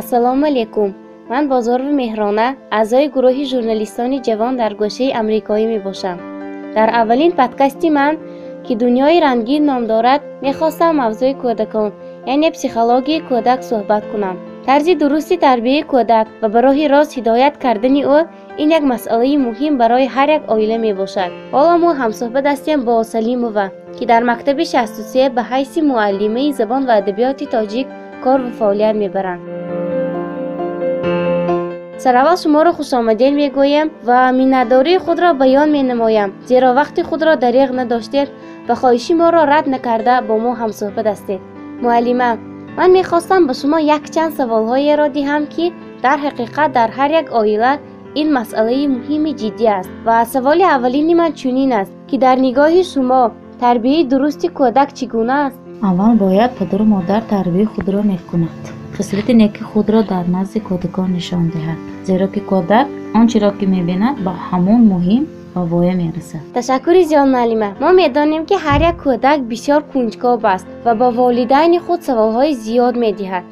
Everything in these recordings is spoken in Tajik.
ассалому алайкум ман бозорова меҳрона аъзои гурӯҳи журналистони ҷавон дар гӯшаи амрикоӣ мебошам. Дар аввалин подкасти ман ки дунёи рангин ном дорад мехостам мавзӯи кӯдакон яъне психологияи кӯдак суҳбат кунам. Тарзи дурусти тарбияи кӯдак ва ба роҳи рост ҳидоят кардани ӯ ин як масъалаи муҳим барои ҳар як оила мебошад. Ҳоло мо ҳамсӯҳбат ҳастем бо салимова ки дар мактаби шастусе ба ҳайси муаллимаи забон ва адабиёти тоҷик кор ва фаъолият мебаранд сараввал шуморо хушомадед мегӯем ва миннатдории худро баён менамоям зеро вақти худро дариғ надоштед ва хоҳиши моро рад накарда бо мо ҳамсӯҳбат ҳастед муаллима ман мехостам ба шумо якчанд саволҳоеро диҳам ки дар ҳақиқат дар ҳар як оила ин масъалаи муҳими ҷиддӣ аст ва саволи аввалини ман чунин аст ки дар нигоҳи шумо тарбияи дурусти кӯдак чӣ гуна аст? Аввал бояд падару модар тарбияи худро нек кунад хислати неки худро дар назди кӯдакон нишон диҳад зеро ки кӯдак он чиро ки мебинад ба ҳамон муҳим ва воя мерасад. Ташаккури зиёд муаллима мо медонем ки ҳар як кӯдак бисёр кунҷкоб аст ва ба волидайни худ саволҳои зиёд медиҳад.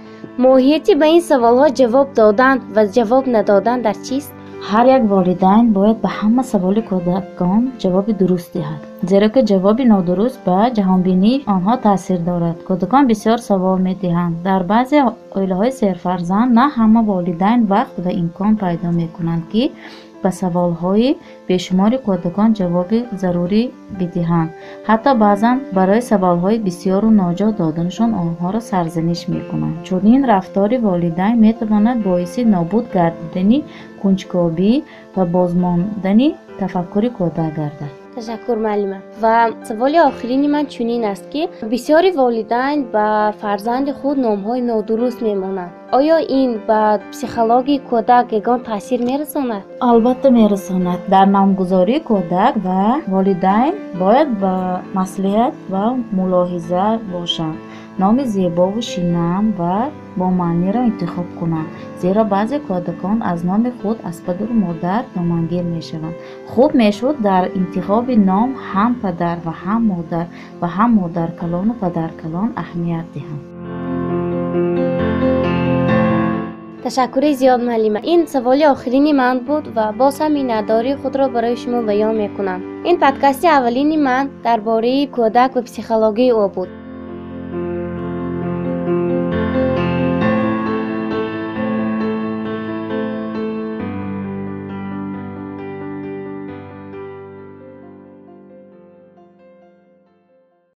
Моҳияти ба ин саволҳо ҷавоб додан ва ҷавоб надодан дар чист ҳар як волидайн бояд ба ҳама саволи кӯдакон ҷавоби дуруст диҳад зеро ки ҷавоби нодуруст ба ҷаҳонбинии онҳо таъсир дорад. кӯдакон бисёр савол медиҳанд. дар баъзе оилаҳои серфарзанд на ҳама волидайн вақт ва имкон пайдо мекунанд ки ба саволҳои бешумори кӯдакон ҷавоби зарурӣ бидиҳанд. Ҳатто баъзан барои саволҳои бисёру ноҷоҳ доданашон онҳоро сарзаниш мекунанд. Чунин рафтори волидайн метавонад боиси нобуд гардидани кунҷкобӣ ва бозмондани тафаккури кӯдак гардад ташаккур муаллима ва саволи охирини ман чунин аст ки бисёри волидайн ба фарзанди худ номҳои нодуруст мемонанд. Оё ин ба психологияи кӯдак ягон таъсир мерасонад? Албатта мерасонад. Дар номгузории кӯдак ва волидайн бояд ба маслиҳат ва мулоҳиза бошанд номи зебову шинаам ва бомаъниро интихоб кунанд зеро баъзе кӯдакон аз номи худ аз падару модар номангир мешаванд хуб мешуд дар интихоби ном ҳам падар ва ҳам модар ва ҳам модаркалону падаркалон аҳамият диҳанд ташаккури зиёд муаллима. Ин саволи охирини ман буд ва боз ҳам миннатдории худро барои шумо баён мекунам. Ин подкасти аввалини ман дар бораи кӯдак ва психологияи ӯ буд